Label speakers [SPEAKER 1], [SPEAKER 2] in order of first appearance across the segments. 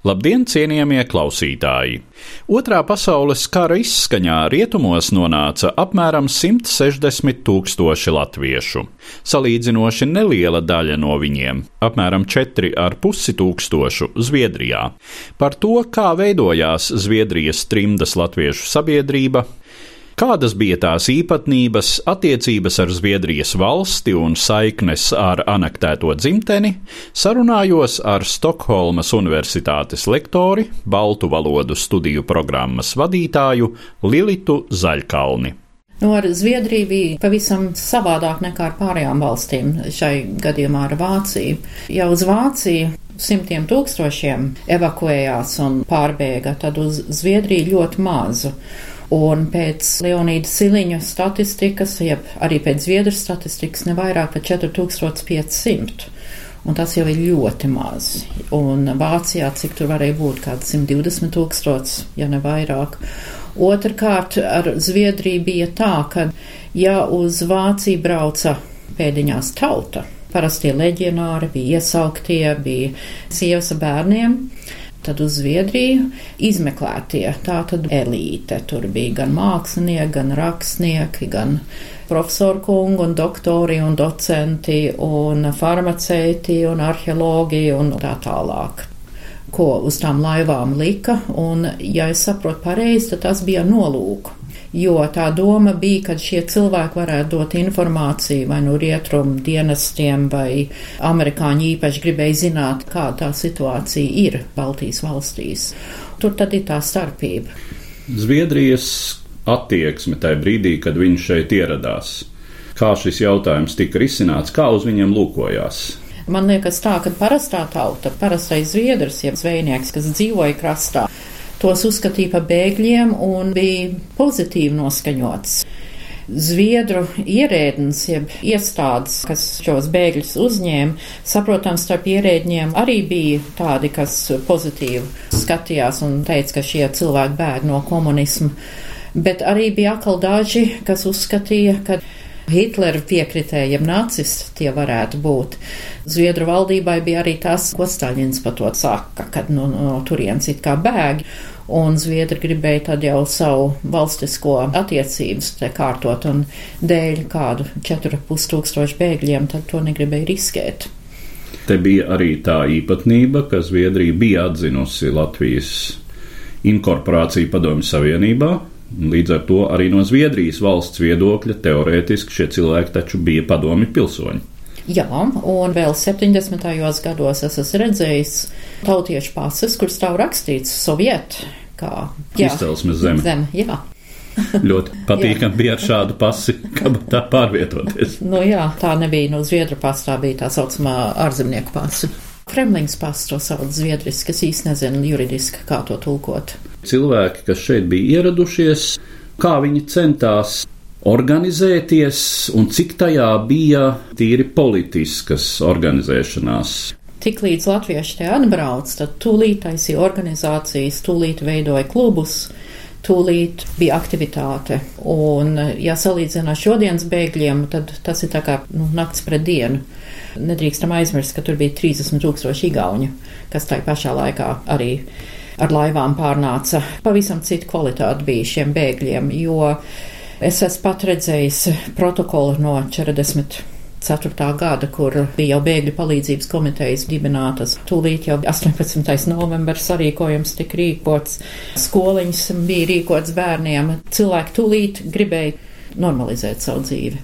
[SPEAKER 1] Labdien, cienījamie klausītāji! Otrā pasaules kara izskaņā rietumos nonāca apmēram 160 tūkstoši latviešu. Salīdzinoši neliela daļa no viņiem - apmēram 4,5 tūkstošu Zviedrijā. Par to, kā veidojās Zviedrijas trimdas latviešu sabiedrība, Kādas bija tās īpatnības, attiecības ar Zviedrijas valsti un saiknes ar anektēto dzimteni, sarunājos ar Stokholmas Universitātes lektori, Baltu valodu studiju programmas vadītāju Lilitu Zaļkalni.
[SPEAKER 2] Nu, ar Zviedriju bija pavisam savādāk nekā ar pārējām valstīm, šai gadījumā ar Vāciju. Jau uz Vāciju simtiem tūkstošiem evakuējās un pārbēga, tad uz Zviedriju ļoti mazu. Un pēc Leonīda Siliņa statistikas, jeb arī pēc Zviedru statistikas, ne vairāk par 4500. Un tas jau ir ļoti maz. Un Vācijā, cik tur varēja būt, kāda 120 tūkstoši, ja ne vairāk. Otrakārt, ar Zviedriju bija tā, ka ja uz Vāciju brauca pēdiņās tauta, parastie leģionāri bija iesauktie, bija sievas bērniem, Tad uz Zviedriju izmeklētie, tā tad elīte. Tur bija gan mākslinieki, gan rakstnieki, gan profesoru kungi un doktori un docenti un farmaceiti un arheologi un tā tālāk. Ko uz tām laivām lika, un, ja es saprotu pareizi, tad tas bija nolūku jo tā doma bija, ka šie cilvēki varētu dot informāciju vai no rietumu dienestiem, vai amerikāņi īpaši gribēja zināt, kāda tā situācija ir Baltijas valstīs. Tur tad ir tā starpība.
[SPEAKER 1] Zviedrijas attieksme tajā brīdī, kad viņš šeit ieradās. Kā šis jautājums tika risināts, kā uz viņiem lūkojās?
[SPEAKER 2] Man liekas, tā, ka parastā tauta, parastais zviedrs, jeb zvejnieks, kas dzīvoja krastā, tos uzskatīja par bēgļiem un bija pozitīvi noskaņots. Zviedru ierēdnis, jeb iestādes, kas šos bēgļus uzņēma, saprotams, starp ierēdņiem arī bija tādi, kas pozitīvi skatījās un teica, ka šie cilvēki bēg no komunismu, bet arī bija atkal daži, kas uzskatīja, ka Hitlera piekritēji, jeb nacisti tie varētu būt. Zviedru valdībai bija arī tas, ko Staļins par to saka, kad no, no turienes it kā bēg. Un Zviedri gribēja tad jau savu valstisko attiecības te kārtot, un dēļ kādu 4,5 tūkstošu bēgļiem tad to negribēja riskēt.
[SPEAKER 1] Te bija arī tā īpatnība, ka Zviedrija bija atzinusi Latvijas inkorporāciju Padomju Savienībā, Līdz ar to arī no Zviedrijas valsts viedokļa teorētiski šie cilvēki taču bija padomi pilsoņi.
[SPEAKER 2] Jā, un vēl 70. gados es esmu redzējis tautiešu pases, kur stāv rakstīts Soviet, kā
[SPEAKER 1] jā, izcelsmes zeme.
[SPEAKER 2] zeme jā.
[SPEAKER 1] Ļoti patīkami bija ar šādu pasi, kā tā pārvietoties.
[SPEAKER 2] Nu jā, tā nebija no Zviedru pasta, tā bija tā saucamā ārzemnieku pasa. Kremlings pasta to sauc zviedriski, es īsti nezinu juridiski, kā to tulkot.
[SPEAKER 1] Cilvēki, kas šeit bija ieradušies, kā viņi centās organizēties un cik tajā bija tīri politiskas organizēšanās.
[SPEAKER 2] Tiklīdz latvieši te atbrauc, tad tūlīt taisīja organizācijas, tūlīt veidoja klubus, tūlīt bija aktivitāte. Un, ja salīdzinām ar šodienas bēgļiem, tad tas ir kā nu, nakts pret dienu. Nedrīkstam aizmirst, ka tur bija 30 tūkstoši igauņu, kas tajā pašā laikā arī ar laivām pārnāca. Pavisam cita kvalitāte bija šiem bēgļiem, jo es esmu pat redzējis protokolu no 40. 4. gada, kur bija jau bēgļu palīdzības komitejas dibinātas. Tūlīt jau 18. novembris sarīkojums tika rīkots, skoliņas bija rīkots bērniem. Cilvēki tūlīt gribēja normalizēt savu dzīvi.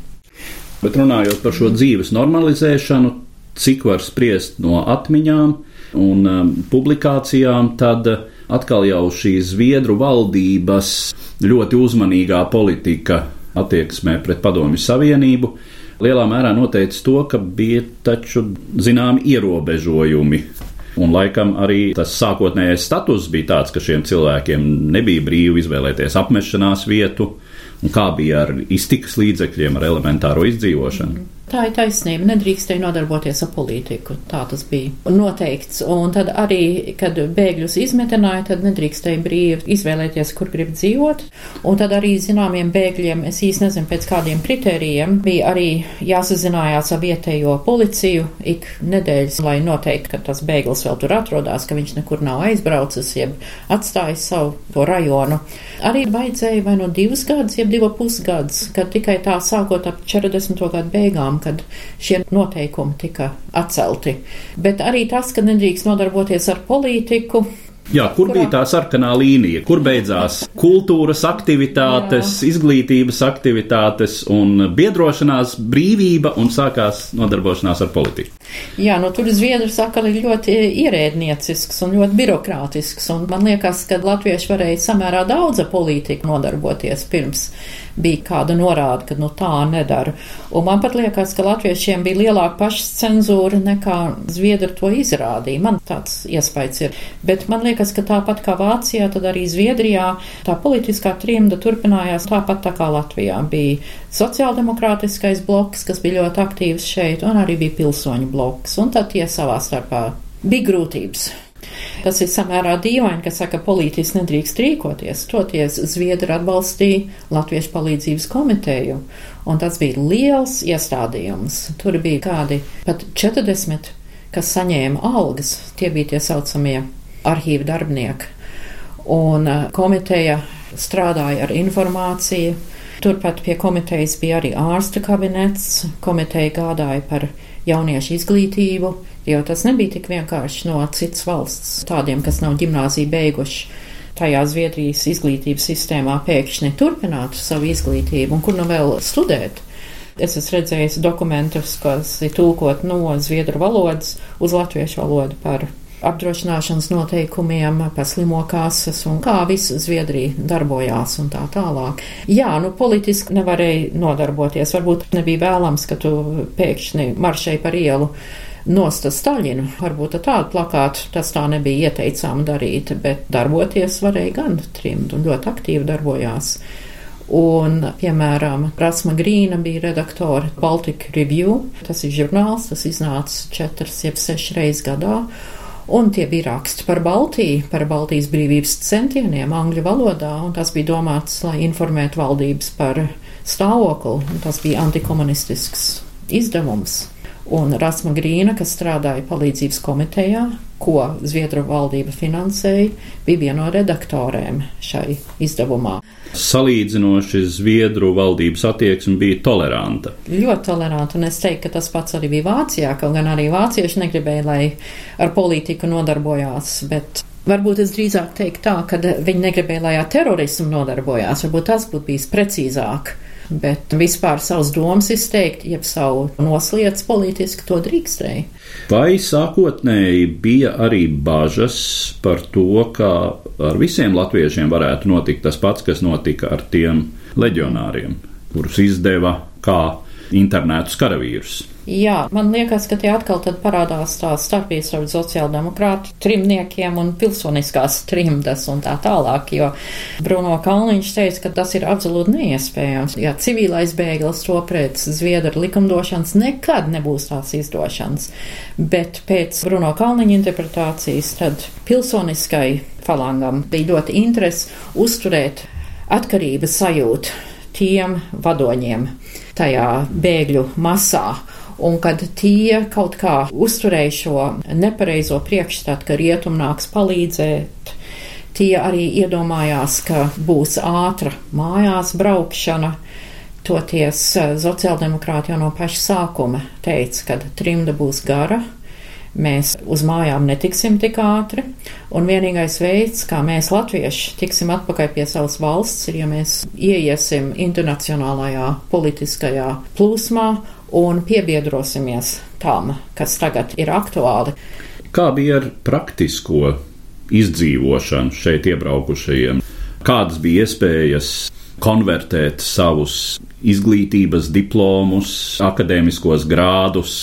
[SPEAKER 1] Bet runājot par šo dzīves normalizēšanu, cik var spriest no atmiņām un um, publikācijām, tad atkal jau šī Zviedru valdības ļoti uzmanīgā politika attieksmē pret Padomju Savienību lielā mērā noteica to, ka bija taču zināmi ierobežojumi. Un laikam arī tas sākotnējais status bija tāds, ka šiem cilvēkiem nebija brīvi izvēlēties apmešanās vietu, un kā bija ar iztikas līdzekļiem, ar elementāro izdzīvošanu. Mm.
[SPEAKER 2] Tā ir taisnība. Nedrīkstēja nodarboties ar politiku. Tā tas bija noteikts. Un tad arī, kad bēgļus izmetināja, tad nedrīkstēja brīvi izvēlēties, kur grib dzīvot. Un tad arī zināmiem bēgļiem, es īsti nezinu pēc kādiem kritērijiem, bija arī jāsazinājās ar vietējo policiju ik nedēļas, lai noteikti, ka tas bēglis vēl tur atrodas, ka viņš nekur nav aizbraucis, jeb atstājis savu to rajonu. Arī vajadzēja vai no divus gadus, jeb divu pusgadus, kad tikai tā sākot ap 40. gadu beigām gadām, kad šie noteikumi tika atcelti. Bet arī tas, ka nedrīkst nodarboties ar politiku,
[SPEAKER 1] Jā, kur Kurā? bija tā sarkanā līnija, kur beidzās kultūras aktivitātes, Jā. izglītības aktivitātes un biedrošanās brīvība un sākās nodarbošanās ar politiku?
[SPEAKER 2] Jā, nu tur Zviedru sakali ir ļoti ierēdniecisks un ļoti birokrātisks, un man liekas, ka latvieši varēja samērā daudz ar politiku nodarboties pirms bija kāda norāda, ka nu tā nedara. Un man pat liekas, ka latviešiem bija lielāka pašcenzūra nekā Zviedri to izrādīja. Man tāds iespējas ir. Bet man liekas, ka tāpat kā Vācijā, tad arī Zviedrijā tā politiskā trimda turpinājās tāpat tā kā Latvijā. Bija sociāldemokrātiskais bloks, kas bija ļoti aktīvs šeit, un arī bija pilsoņu bloks, un tad tie savā starpā bija grūtības. Tas ir samērā dīvaini, ka saka, politiski nedrīkst rīkoties. Toties Zviedri atbalstīja Latviešu palīdzības komiteju, un tas bija liels iestādījums. Tur bija kādi pat 40, kas saņēma algas. Tie bija tie saucamie arhīva darbinieki. Un uh, komiteja strādāja ar informāciju. Turpat pie komitejas bija arī ārsta kabinets. Komiteja gādāja par jauniešu izglītību, jo tas nebija tik vienkārši no citas valsts, tādiem, kas nav ģimnāziju beiguši. Tajā Zviedrijas izglītības sistēmā pēkšņi turpinātu savu izglītību, un kur nu vēl studēt. Es esmu redzējis dokumentus, kas ir tulkot no zviedru valodas uz latviešu valodu par apdrošināšanas noteikumiem, par slimo kases un kā visa Zviedrija darbojās un tā tālāk. Jā, nu politiski nevarēja nodarboties. Varbūt nebija vēlams, ka tu pēkšņi maršēji par ielu nosta Staļinu. Varbūt tādu plakātu tas tā nebija ieteicām darīt, bet darboties varēja gan trimd un ļoti aktīvi darbojās. Un, piemēram, Rasma Grīna bija redaktore Baltic Review. Tas ir žurnāls, tas iznāca četras, jeb sešas reizes gadā. Un tie bija raksti par Baltiju, par Baltijas brīvības centieniem angļu valodā, un tas bija domāts, lai informētu valdības par stāvokli. Tas bija antikomunistisks izdevums. Un Rasma Grīna, kas strādāja palīdzības komitejā, ko Zviedru valdība finansēja, bija viena no redaktorēm šai izdevumā
[SPEAKER 1] salīdzinoši Zviedru valdības attieksme bija toleranta.
[SPEAKER 2] Ļoti toleranta, un es teiktu, ka tas pats arī bija Vācijā, kaut gan arī vācieši negribēja, lai ar politiku nodarbojās, bet Varbūt es drīzāk teiktu tā, ka viņi negribēja, lai ar terorismu nodarbojās. Varbūt tas būtu bijis precīzāk. Bet vispār savus domas izteikt, jeb savu noslēdz politiski, to drīkstēja.
[SPEAKER 1] Vai sākotnēji bija arī bažas par to, ka ar visiem latviešiem varētu notikt tas pats, kas notika ar tiem leģionāriem, kurus izdeva kā internētus karavīrus?
[SPEAKER 2] Jā, man liekas, ka tie atkal parādās tā starpības starp sociāldemokrātu trimniekiem un pilsoniskās trimdas un tā tālāk, jo Bruno Kalniņš teica, ka tas ir absolūti neiespējams. Ja civilais bēglis to pēc Zviedru likumdošanas nekad nebūs tās izdošanas, bet pēc Bruno Kalniņa interpretācijas tad pilsoniskai falangam bija ļoti interesi uzturēt atkarības sajūtu tiem vadoņiem tajā bēgļu masā un kad tie kaut kā uzturēja šo nepareizo priekšstatu, ka rietumi nāks palīdzēt, tie arī iedomājās, ka būs ātra mājās braukšana. Toties eh, sociāldemokrāti jau no paša sākuma teica, ka trimda būs gara, mēs uz mājām netiksim tik ātri, un vienīgais veids, kā mēs latvieši tiksim atpakaļ pie savas valsts, ir, ja mēs ieiesim internacionālajā politiskajā plūsmā un piebiedrosimies tam, kas tagad ir aktuāli.
[SPEAKER 1] Kā bija ar praktisko izdzīvošanu šeit iebraukušajiem? Kādas bija iespējas konvertēt savus izglītības diplomus, akadēmiskos grādus,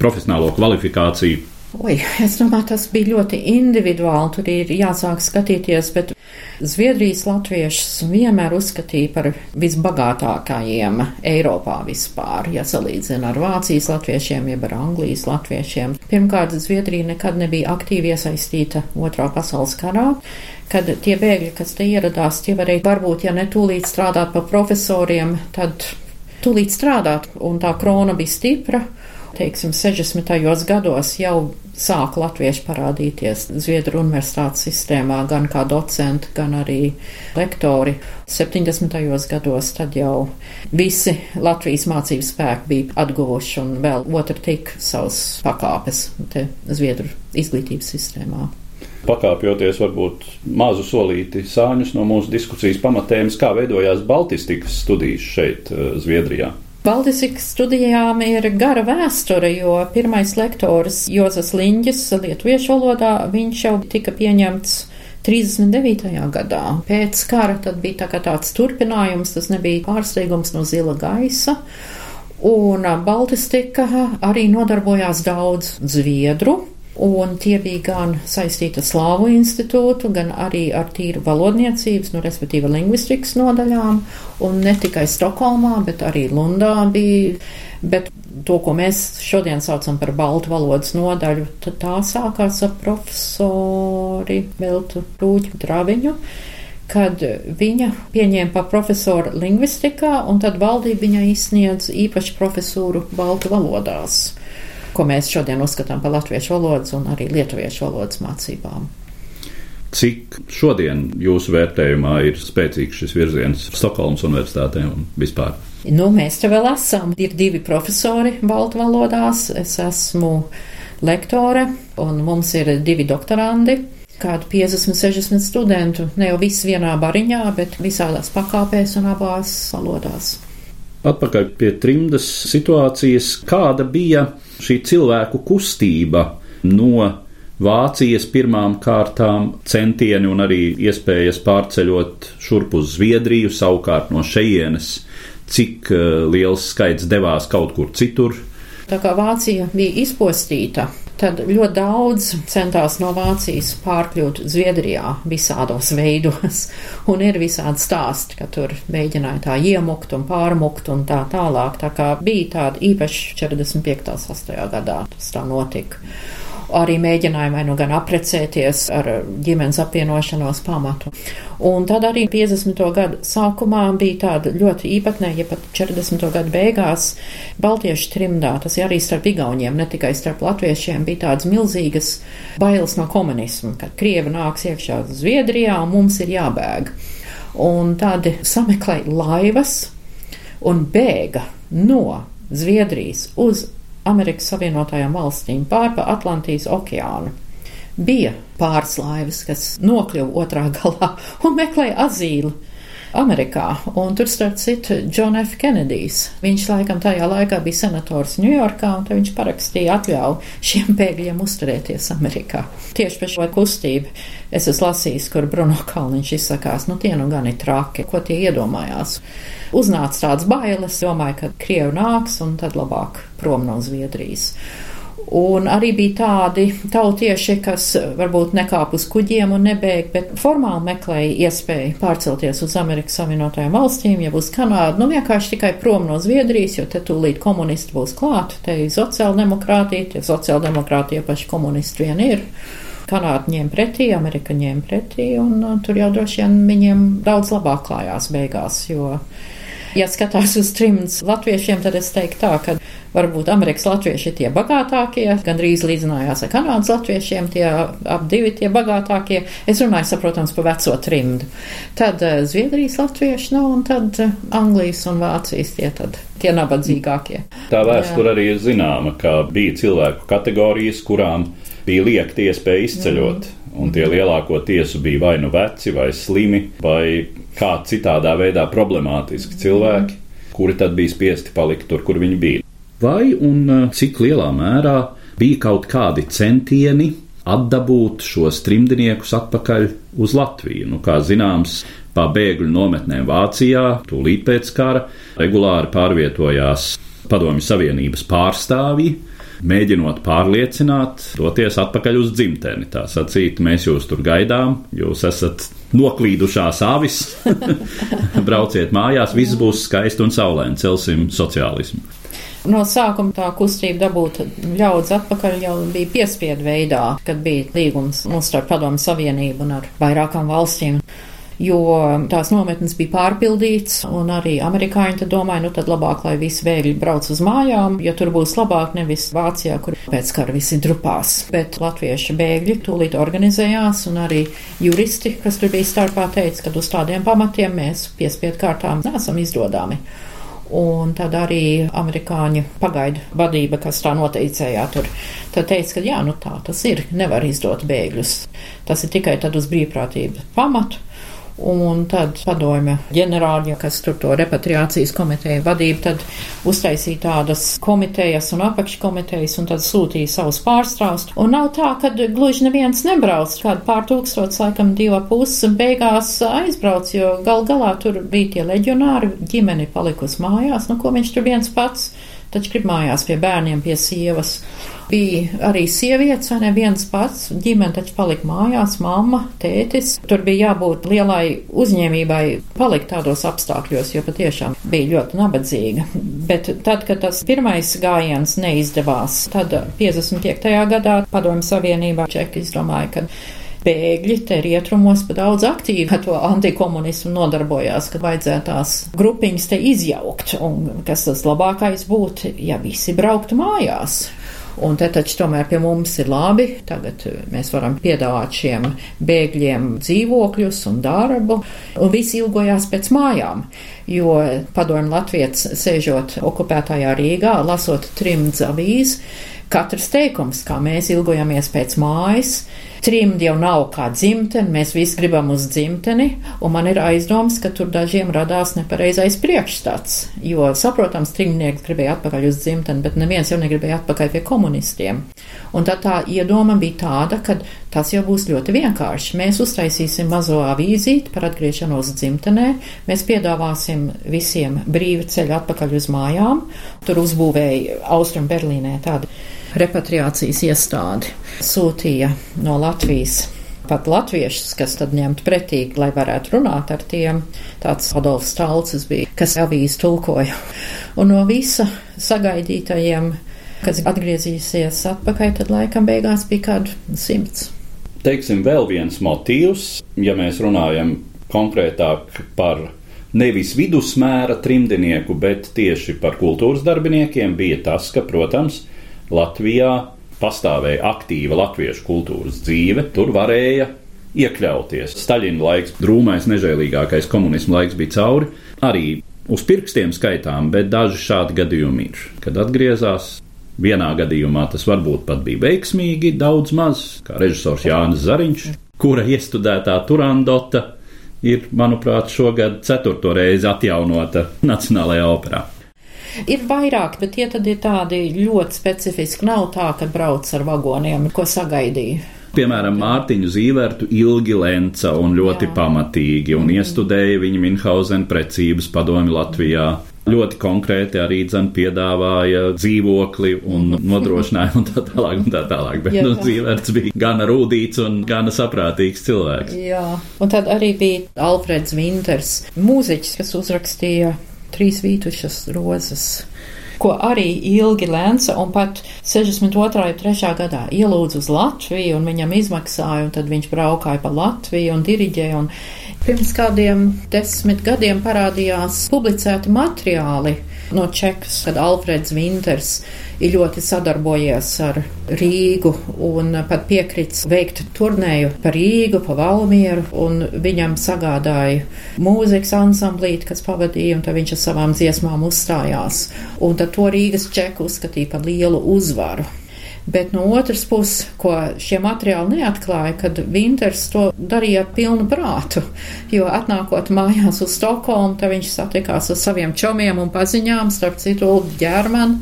[SPEAKER 1] profesionālo kvalifikāciju.
[SPEAKER 2] Oi, es domāju, tas bija ļoti individuāli. Tur ir jāsāk skatīties, bet Zviedrijas latviešus vienmēr uzskatīja par visbagātākajiem Eiropā vispār, ja salīdzina ar Vācijas latviešiem, jeb ar Anglijas latviešiem. Pirmkārt, Zviedrija nekad nebija aktīvi iesaistīta Otrā pasaules karā kad tie bēgļi, kas te ieradās, tie varēja varbūt, ja ne tūlīt strādāt par profesoriem, tad tūlīt strādāt, un tā krona bija stipra. Teiksim, 60. gados jau sāka latvieši parādīties Zviedru universitātes sistēmā, gan kā docenti, gan arī lektori. 70. gados tad jau visi Latvijas mācību spēki bija atguvuši un vēl otra tik savas pakāpes te Zviedru izglītības sistēmā
[SPEAKER 1] pakāpjoties varbūt mazu solīti sāņus no mūsu diskusijas pamatēmas, kā veidojās Baltistikas studijas šeit, eh, Zviedrijā.
[SPEAKER 2] Baltistikas studijām ir gara vēsture, jo pirmais lektors Jozas Liņģis lietuviešu valodā, viņš jau tika pieņemts 39. gadā. Pēc kara tad bija tā tāds turpinājums, tas nebija pārsteigums no zila gaisa. Un Baltistika arī nodarbojās daudz zviedru, Un tie bija gan saistīti ar Slāvu institūtu, gan arī ar tīru valodniecības, nu, respektīvi lingvistikas nodaļām. Un ne tikai Stokholmā, bet arī Lundā bija. Bet to, ko mēs šodien saucam par baltu valodas nodaļu, tad tā sākās ar profesori Veltu Rūģu Draviņu kad viņa pieņēma par profesoru lingvistikā, un tad valdība viņai izsniedz īpašu profesūru baltu valodās ko mēs šodien uzskatām par latviešu valodas un arī lietuviešu valodas mācībām.
[SPEAKER 1] Cik šodien jūsu vērtējumā ir spēcīgs šis virziens Stokholmas universitātē un vispār?
[SPEAKER 2] Nu, mēs te vēl esam. Ir divi profesori baltu valodās. Es esmu lektore un mums ir divi doktorandi. Kādu 50, 60 studentu, ne jau visi vienā bariņā, bet visādās pakāpēs un abās valodās.
[SPEAKER 1] Atpakaļ pie trimdas situācijas, kāda bija šī cilvēku kustība no Vācijas pirmām kārtām centieni un arī iespējas pārceļot šurp uz Zviedriju, savukārt no šejienes, cik eh, liels skaits devās kaut kur citur.
[SPEAKER 2] Tā kā Vācija bija izpostīta, tad ļoti daudz centās no Vācijas pārkļūt Zviedrijā visādos veidos, un ir visādi stāsti, ka tur mēģināja tā iemukt un pārmukt un tā tālāk, tā kā bija tāda īpaši 45. 8. gadā tas tā notika arī mēģināja vai nu gan aprecēties ar ģimenes apvienošanos pamatu. Un tad arī 50. gadu sākumā bija tāda ļoti īpatnēja, ja pat 40. gadu beigās Baltiešu trimdā, tas arī starp Igauniem, ne tikai starp latviešiem, bija tādas milzīgas bailes no komunismu, ka Krievi nāks iekšā Zviedrijā un mums ir jābēg. Un tādi sameklēja laivas un bēga no Zviedrijas uz Amerikas Savienotajām valstīm pāri pa Atlantijas okeānu. Bija pāris laivas, kas nokļuva otrā galā un meklēja azīli. Amerikā, un tur starp citu John F. Kenedijs. Viņš laikam tajā laikā bija senators Ņujorkā, un viņš parakstīja atļauju šiem bēgļiem uzturēties Amerikā. Tieši par šo kustību es esmu lasījis, kur Bruno Kalniņš izsakās, nu tie nu gan ir traki, ko tie iedomājās uznāca tādas bailes, domāju, ka Krievi nāks un tad labāk prom no Zviedrijas. Un arī bija tādi tautieši, kas varbūt nekāp uz kuģiem un nebēg, bet formāli meklēja iespēju pārcelties uz Amerikas Savienotajām valstīm, ja uz Kanādu, nu vienkārši tikai prom no Zviedrijas, jo te tūlīt komunisti būs klāt, te ir sociāldemokrātija, tie sociāldemokrāti iepaši komunisti vien ir. Kanāda ņēma pretī, Amerika ņēma pretī, un uh, tur jau droši vien viņiem daudz labāk klājās beigās, jo Ja skatās uz trimds latviešiem, tad es teiktu tā, ka varbūt Amerikas latvieši ir tie bagātākie, gandrīz līdzinājās ar Kanādas latviešiem, tie ap divi tie bagātākie. Es runāju, saprotams, par veco trimdu. Tad uh, Zviedrijas latvieši nav, un tad uh, Anglijas un Vācijas tie tad tie nabadzīgākie.
[SPEAKER 1] Tā vēsture arī ir zināma, ka bija cilvēku kategorijas, kurām bija liekta iespēja izceļot. Mm. Un tie lielāko tiesu bija vai nu veci, vai slimi, vai kā citādā veidā problemātiski cilvēki, kuri tad bija spiesti palikt tur, kur viņi bija. Vai un uh, cik lielā mērā bija kaut kādi centieni atdabūt šos trimdniekus atpakaļ uz Latviju? Nu, kā zināms, pa bēgļu nometnēm Vācijā, tūlīt pēc kara, regulāri pārvietojās Padomju Savienības pārstāvji, mēģinot pārliecināt, doties atpakaļ uz dzimteni. Tā sacīt, mēs jūs tur gaidām, jūs esat noklīdušās avis, brauciet mājās, viss būs skaisti un saulēni, celsim sociālismu.
[SPEAKER 2] No sākuma tā kustība dabūt ļaudis atpakaļ jau bija piespiedu veidā, kad bija līgums starp Padomu Savienību un ar vairākām valstīm jo tās nometnes bija pārpildīts, un arī amerikāņi tad domāja, nu tad labāk, lai visi bēgļi brauc uz mājām, jo tur būs labāk nevis Vācijā, kur pēc kara visi drupās. Bet latviešu bēgļi tūlīt organizējās, un arī juristi, kas tur bija starpā, teica, ka uz tādiem pamatiem mēs piespiedu kārtām nesam izdodami. Un tad arī amerikāņu pagaidu vadība, kas tā noteicējā tur, tad teica, ka jā, nu tā tas ir, nevar izdot bēgļus. Tas ir tikai tad uz brīvprātību pamatu. Un tad padomja ģenerāļi, kas tur to repatriācijas komiteju vadīja, tad uztaisīja tādas komitejas un apakškomitejas un tad sūtīja savus pārstāvus. Un nav tā, ka gluži neviens nebrauc, kāda pār tūkstots, laikam diva puses beigās aizbrauc, jo gal galā tur bija tie leģionāri, ģimeni palikus mājās, nu ko viņš tur viens pats taču grib mājās pie bērniem, pie sievas. Bija arī sievietes, vai ne viens pats, ģimene taču palika mājās, mamma, tētis. Tur bija jābūt lielai uzņēmībai palikt tādos apstākļos, jo patiešām bija ļoti nabadzīga. Bet tad, kad tas pirmais gājiens neizdevās, tad 55. gadā Padomju Savienībā Čeki izdomāja, ka bēgļi te rietrumos pa daudz aktīvi ar to antikomunismu nodarbojās, ka vajadzētu tās grupiņas te izjaukt, un kas tas labākais būtu, ja visi brauktu mājās. Un te taču tomēr pie mums ir labi. Tagad mēs varam piedāvāt šiem bēgļiem dzīvokļus un darbu, un visi ilgojās pēc mājām. Jo padomju Latvijas sēžot okupētajā Rīgā, lasot trimdz avīzi, katrs teikums, kā mēs ilgojamies pēc mājas, Trimdi jau nav kā dzimtene, mēs visi gribam uz dzimteni, un man ir aizdoms, ka tur dažiem radās nepareizais priekšstats, jo, saprotams, trimdnieks gribēja atpakaļ uz dzimteni, bet neviens jau negribēja atpakaļ pie komunistiem. Un tad tā iedoma bija tāda, ka tas jau būs ļoti vienkārši. Mēs uztaisīsim mazo avīzīti par atgriešanos dzimtenē, mēs piedāvāsim visiem brīvu ceļu atpakaļ uz mājām, tur uzbūvēja Austrum Berlīnē tādu repatriācijas iestādi sūtīja no Latvijas pat latviešus, kas tad ņemtu pretī, lai varētu runāt ar tiem. Tāds Adolfs Stalcis bija, kas avīzi tulkoja. Un no visa sagaidītajiem, kas atgriezīsies atpakaļ, tad laikam beigās bija kādu simts.
[SPEAKER 1] Teiksim, vēl viens motīvs, ja mēs runājam konkrētāk par nevis vidusmēra trimdinieku, bet tieši par kultūras darbiniekiem, bija tas, ka, protams, Latvijā pastāvēja aktīva latviešu kultūras dzīve, tur varēja iekļauties. Staļina laiks, drūmais, nežēlīgākais komunisma laiks bija cauri. Arī uz pirkstiem skaitām, bet daži šādi gadījumi ir. Kad atgriezās, vienā gadījumā tas varbūt pat bija veiksmīgi, daudz maz, kā režisors Jānis Zariņš, kura iestudētā Turandota ir, manuprāt, šogad ceturto reizi atjaunota Nacionālajā operā.
[SPEAKER 2] Ir vairāk, bet tie tad ir tādi ļoti specifiski. Nav tā, ka brauc ar vagoniem, ko sagaidīja.
[SPEAKER 1] Piemēram, Mārtiņu Zīvertu ilgi lenca un ļoti Jā. pamatīgi, un iestudēja viņa Minhausen precības padomi Latvijā ļoti konkrēti arī dzan, piedāvāja dzīvokli un nodrošinājumu un tā tālāk. Un tā tālāk. Bet jā, nu, dzīvērts bija gana rūdīts un gana saprātīgs cilvēks.
[SPEAKER 2] Jā, un tad arī bija Alfreds Vinters, mūziķis, kas uzrakstīja trīs vītušas rozes ko arī ilgi lēca, un pat 62. un 3. gadā ielūdza uz Latviju, un viņam izmaksāja, un tad viņš braukāja pa Latviju un diriģēja. Un pirms kādiem desmit gadiem parādījās publicēti materiāli no Čekas, kad Alfreds Vinters ir ļoti sadarbojies ar Rīgu un pat piekrits veikt turnēju pa Rīgu, pa Valmieru, un viņam sagādāja mūzikas ansamblīti, kas pavadīja, un tad viņš ar savām dziesmām uzstājās. Un tad to Rīgas čeku uzskatīja par lielu uzvaru. Bet no otras puses, ko šie materiāli neatklāja, kad Winters to darīja ar pilnu prātu, jo atnākot mājās uz Stokholmu, tad viņš satikās ar saviem čomiem un paziņām, starp citu, Ģermanu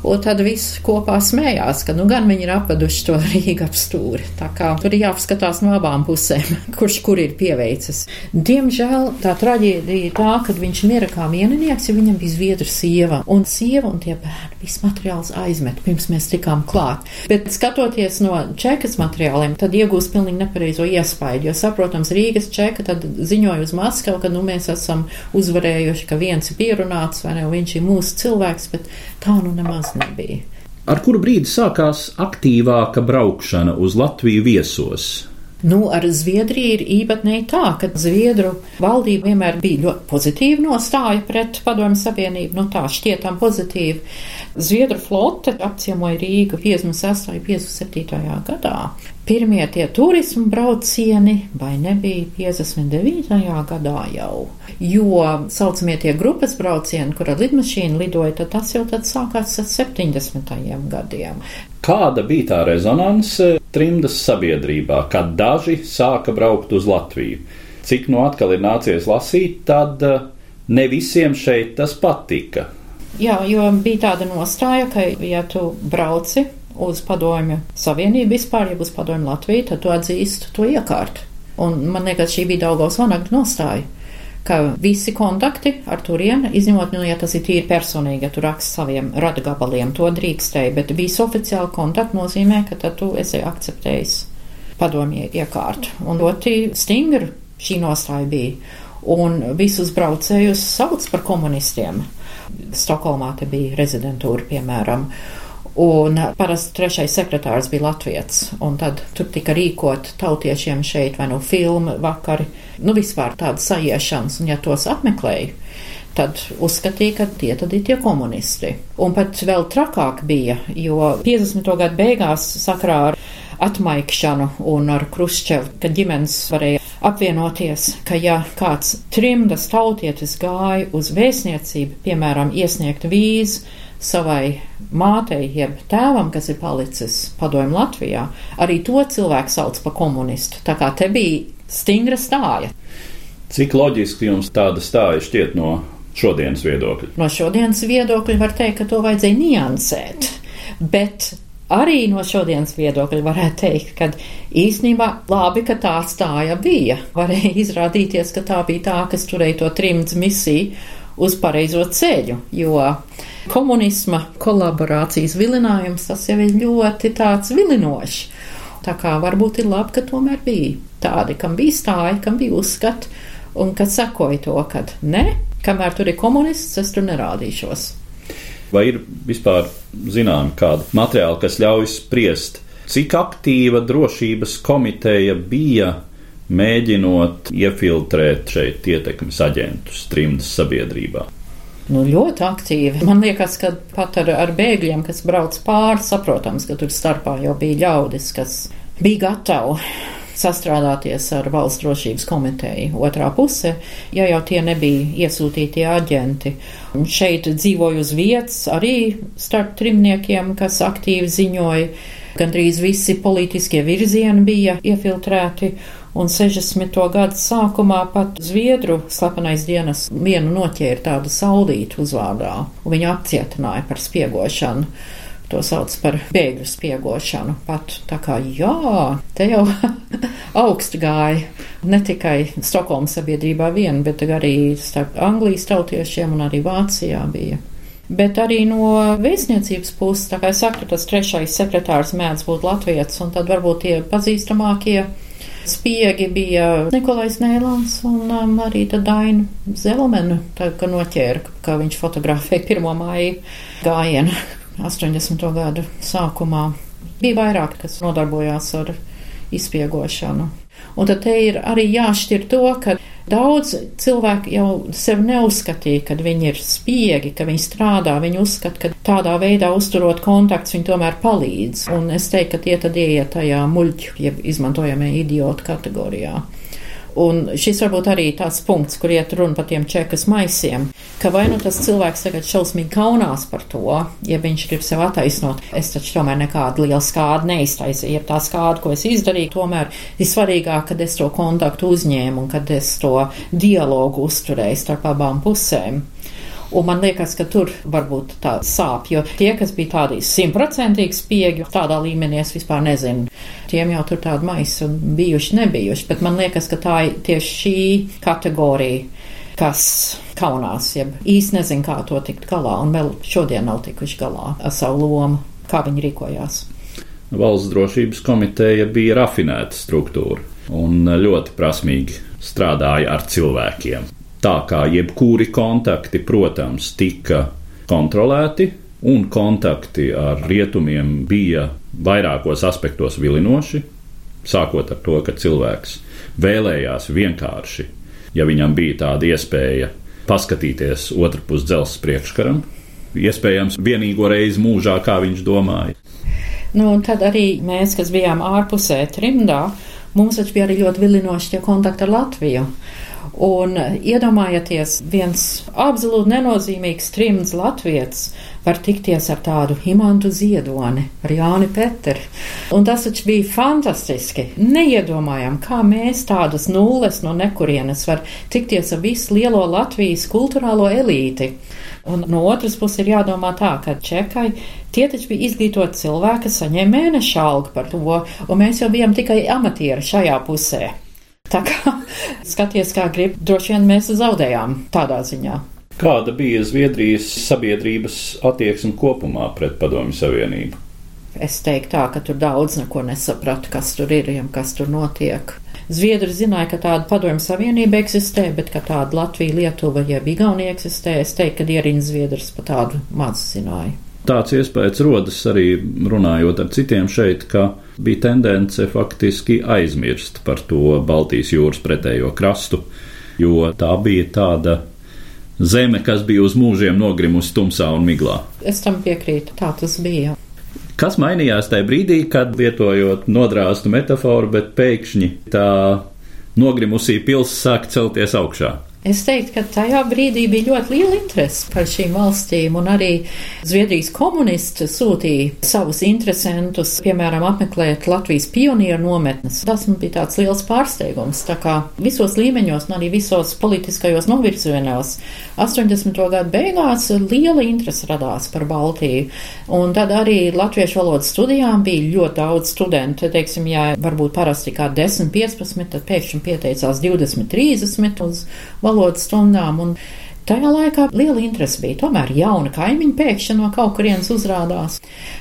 [SPEAKER 2] Un tad viss kopā smējās, ka nu gan viņi ir apveduši to Rīga ap stūri. Tā kā tur ir jāpaskatās no abām pusēm, kurš kur ir pieveicis. Diemžēl tā traģēdija ir tā, ka viņš mira kā vieninieks, ja viņam bija zviedru sieva. Un sieva un tie bērni, viss materiāls aizmet, pirms mēs tikām klāt. Bet skatoties no čekas materiāliem, tad iegūst pilnīgi nepareizo iespaidu, jo saprotams, Rīgas čeka tad ziņoja uz Maskavu, ka nu mēs esam uzvarējuši, ka viens ir pierunāts vai ne, viņš ir mūsu cilvēks, bet tā nu nemaz tas nebija.
[SPEAKER 1] Ar kuru brīdi sākās aktīvāka braukšana uz Latviju viesos?
[SPEAKER 2] Nu, ar Zviedriju ir īpatnēji tā, ka Zviedru valdība vienmēr bija ļoti pozitīva nostāja pret Padomju Savienību, nu tā šķietam pozitīvi. Zviedru flote apciemoja Rīgu 56. un 57. gadā. Pirmie tie turismu braucieni vai nebija 59. gadā jau, jo saucamie tie grupas braucieni, kur ar lidmašīnu lidoja, tad tas jau tad sākās ar 70. gadiem.
[SPEAKER 1] Kāda bija tā rezonance trimdas sabiedrībā, kad daži sāka braukt uz Latviju? Cik no atkal ir nācies lasīt, tad eh, ne visiem šeit tas patika.
[SPEAKER 2] Jā, jo bija tāda nostāja, ka, ja tu brauci uz padomju savienību vispār, ja uz padomju Latviju, tad tu atzīsti to iekārtu. Un man liekas, šī bija Daugavas vanagta nostāja, ka visi kontakti ar turieni, izņemot, nu, ja tas ir tīri personīgi, ja tu raksti saviem radgabaliem, to drīkstēji, bet visi oficiāli kontakti nozīmē, ka tad tu esi akceptējis padomju iekārtu. Un ļoti stingri šī nostāja bija. Un visus braucējus sauc par komunistiem. Stokholmā te bija rezidentūra, piemēram. Un parasti trešais sekretārs bija Latvijas, un tad tur tika rīkot tautiešiem šeit vai nu no filmu vakari, nu vispār tādas sajiešanas, un ja tos apmeklēju, tad uzskatīja, ka tie tad ir tie komunisti. Un pat vēl trakāk bija, jo 50. gadu beigās sakrā ar atmaikšanu un ar Kruščevu, kad ģimenes varēja apvienoties, ka ja kāds trimdas tautietis gāja uz vēstniecību, piemēram, iesniegt vīzu savai mātei, jeb tēvam, kas ir palicis padomju Latvijā, arī to cilvēku sauc par komunistu. Tā kā te bija stingra stāja.
[SPEAKER 1] Cik loģiski jums tāda stāja šķiet no šodienas viedokļa?
[SPEAKER 2] No šodienas viedokļa var teikt, ka to vajadzēja niansēt. Bet arī no šodienas viedokļa varētu teikt, ka īstenībā labi, ka tā stāja bija. Varēja izrādīties, ka tā bija tā, kas turēja to trimds misiju uz pareizo ceļu, jo komunisma kolaborācijas vilinājums tas jau ir ļoti tāds vilinošs. Tā kā varbūt ir labi, ka tomēr bija tādi, kam bija stāja, kam bija uzskati un kas sekoja to, ka ne, kamēr tur ir komunists, es tur nerādīšos.
[SPEAKER 1] Vai ir vispār zinām kāda materiāla, kas ļauj spriest, cik aktīva drošības komiteja bija mēģinot iefiltrēt šeit ietekmes aģentus trimdas sabiedrībā?
[SPEAKER 2] Nu, ļoti aktīvi. Man liekas, ka pat ar, ar bēgļiem, kas brauc pāri, saprotams, ka tur starpā jau bija ļaudis, kas bija gatavi sastrādāties ar valsts drošības komiteju otrā pusē, ja jau tie nebija iesūtītie aģenti. Šeit dzīvoju uz vietas arī starp trimniekiem, kas aktīvi ziņoja. Gandrīz visi politiskie virzieni bija iefiltrēti, un 60. gadu sākumā pat Zviedru slepenais dienas vienu noķēra tādu saulītu uzvārdā, un viņu apcietināja par spiegošanu to sauc par bēgļu spiegošanu. Pat tā kā jā, te jau augstu gāja ne tikai Stokholmas sabiedrībā vien, bet arī starp Anglijas tautiešiem un arī Vācijā bija. Bet arī no vēstniecības puses, tā kā es saku, tas trešais sekretārs mēdz būt latvietis, un tad varbūt tie pazīstamākie spiegi bija Nikolais Nēlans un um, arī Daina Zelmenu, tā kā noķēra, ka viņš fotografēja pirmo māju gājienu 80. gadu sākumā. Bija vairāk, kas nodarbojās ar izspiegošanu. Un tad te ir arī jāšķir to, ka daudz cilvēku jau sev neuzskatīja, ka viņi ir spiegi, ka viņi strādā, viņi uzskata, ka tādā veidā uzturot kontakts viņi tomēr palīdz. Un es teiktu, ka tie tad ieiet tajā muļķu, jeb izmantojamie idiotu kategorijā. Un šis varbūt arī tāds punkts, kur iet runa par tiem čekas maisiem, ka vai nu tas cilvēks tagad šausmīgi kaunās par to, ja viņš grib sev attaisnot, es taču tomēr nekādu lielu skādu neiztaisīju, ja tā skāda, ko es izdarīju, tomēr ir svarīgāk, kad es to kontaktu uzņēmu un kad es to dialogu uzturēju starp abām pusēm. Un man liekas, ka tur varbūt tā sāp, jo tie, kas bija tādi simtprocentīgi spiegi, tādā līmenī es vispār nezinu. Tiem jau tur tādi maisi un bijuši, nebijuši, bet man liekas, ka tā ir tieši šī kategorija, kas kaunās, jeb īsti nezin, kā to tikt galā, un vēl šodien nav tikuši galā ar savu lomu, kā viņi rīkojās.
[SPEAKER 1] Valsts drošības komiteja bija rafinēta struktūra un ļoti prasmīgi strādāja ar cilvēkiem. Tā kā jebkuri kontakti, protams, tika kontrolēti, un kontakti ar rietumiem bija vairākos aspektos vilinoši. Sākot ar to, ka cilvēks vēlējās vienkārši, ja viņam bija tāda iespēja paskatīties otrpus dzelzceļa priekškaram, iespējams, vienīgo reizi mūžā, kā viņš domāja.
[SPEAKER 2] Nu, un tad arī mēs, kas bijām ārpusē, trimdā, mums taču bija arī ļoti vilinoši tie kontakti ar Latviju. Un iedomājieties, viens absolūti nenozīmīgs trimds latvietis var tikties ar tādu Himantu Ziedoni, ar Jāni Peteri. Un tas taču bija fantastiski. Neiedomājam, kā mēs tādas nulles no nekurienes var tikties ar visu lielo Latvijas kultūrālo elīti. Un no otras puses ir jādomā tā, ka čekai tie taču bija izglītoti cilvēki, kas saņēma mēneša algu par to, un mēs jau bijām tikai amatieri šajā pusē. Tā kā skaties, kā grib, droši vien mēs zaudējām tādā ziņā.
[SPEAKER 1] Kāda bija Zviedrijas sabiedrības attieksme kopumā pret Padomju Savienību?
[SPEAKER 2] Es teiktu tā, ka tur daudz neko nesaprata, kas tur ir, ja kas tur notiek. Zviedri zināja, ka tāda padomju savienība eksistē, bet ka tāda Latvija, Lietuva, jeb Igaunija eksistē, es teiktu, ka Ieriņas Zviedrs pa tādu maz zināja.
[SPEAKER 1] Tāds iespējas rodas arī runājot ar citiem šeit, ka bija tendence faktiski aizmirst par to Baltijas jūras pretējo krastu, jo tā bija tāda zeme, kas bija uz mūžiem nogrimusi tumsā un miglā.
[SPEAKER 2] Es tam piekrītu, tā tas bija.
[SPEAKER 1] Kas mainījās tajā brīdī, kad lietojot nodrāstu metaforu, bet pēkšņi tā nogrimusī pilsēta sāk celties augšā?
[SPEAKER 2] Es teiktu, ka tajā brīdī bija ļoti liela interese par šīm valstīm, un arī Zviedrijas komunisti sūtīja savus interesantus, piemēram, apmeklēt Latvijas pionieru nometnes. Tas man bija tāds liels pārsteigums. Tā kā visos līmeņos, un arī visos politiskajos novirzienos 80. gadu beigās liela interese radās par Baltiju. Un tad arī latviešu valodas studijām bija ļoti daudz studentu. Teiksim, ja varbūt parasti kā 10, 15, tad pēkšņi pieteicās 20, 30 uz valodas stundām. Un tajā laikā liela interese bija. Tomēr jauna kaimiņa pēkšņi no kaut kurienes uzrādās.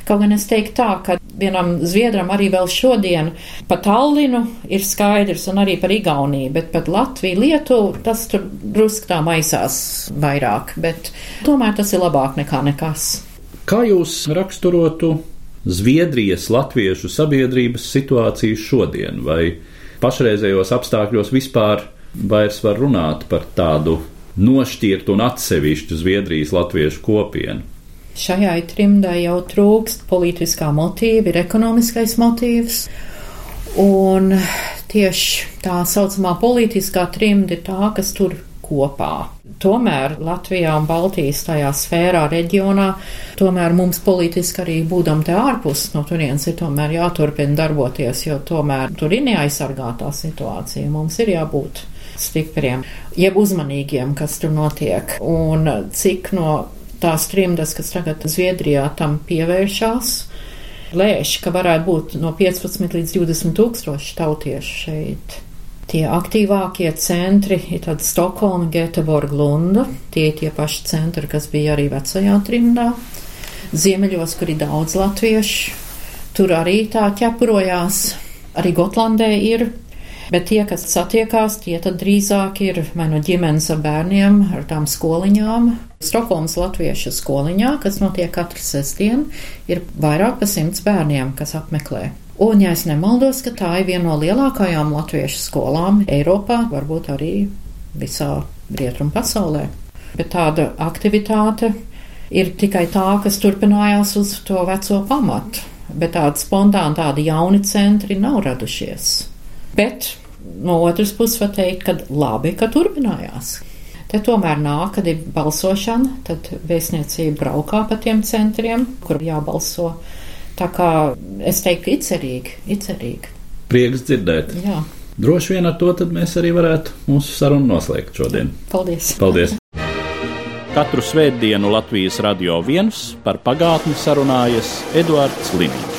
[SPEAKER 2] Kaut gan es teiktu tā, ka vienam zviedram arī vēl šodien pa Tallinu ir skaidrs un arī par Igauniju, bet pat Latviju, Lietuvu tas tur drusk tā maisās vairāk, bet tomēr tas ir labāk nekā nekas.
[SPEAKER 1] Kā jūs raksturotu Zviedrijas latviešu sabiedrības situāciju šodien vai pašreizējos apstākļos vispār vairs var runāt par tādu nošķirtu un atsevišķu Zviedrijas latviešu kopienu.
[SPEAKER 2] Šajai trimdai jau trūkst politiskā motīva, ir ekonomiskais motīvs. Un tieši tā saucamā politiskā trimda ir tā, kas tur kopā. Tomēr Latvijā un Baltijas tajā sfērā, reģionā, tomēr mums politiski arī būdam te ārpus no turienes ir tomēr jāturpina darboties, jo tomēr tur ir neaizsargātā situācija. Mums ir jābūt stipriem, jeb uzmanīgiem, kas tur notiek, un cik no tās trimdas, kas tagad Zviedrijā tam pievēršās, lēš, ka varētu būt no 15 līdz 20 tūkstoši tautiešu šeit. Tie aktīvākie centri ir tad Stokholma, Göteborga, Lunda. Tie ir tie paši centri, kas bija arī vecajā trimdā. Ziemeļos, kur ir daudz latviešu, tur arī tā ķepurojās. Arī Gotlandē ir Bet tie, kas satiekās, tie tad drīzāk ir vai no ģimenes ar bērniem, ar tām skoliņām. Stokholmas latviešu skoliņā, kas notiek katru sestdienu, ir vairāk pa simts bērniem, kas apmeklē. Un, ja es nemaldos, ka tā ir viena no lielākajām latviešu skolām Eiropā, varbūt arī visā rietumu pasaulē. Bet tāda aktivitāte ir tikai tā, kas turpinājās uz to veco pamatu. Bet tādi spontāni, tādi jauni centri nav radušies. Bet no otras puses var teikt, ka labi, ka turpinājās. Te tomēr nāk, kad ir balsošana, tad vēstniecība braukā pa tiem centriem, kur jābalso. Tā kā es teiktu, icerīgi, icerīgi.
[SPEAKER 1] Prieks dzirdēt.
[SPEAKER 2] Jā.
[SPEAKER 1] Droši vien ar to mēs arī varētu mūsu sarunu noslēgt šodien.
[SPEAKER 2] Paldies!
[SPEAKER 1] Paldies! Katru svētdienu Latvijas radio viens par pagātni sarunājas Eduards Liniņš.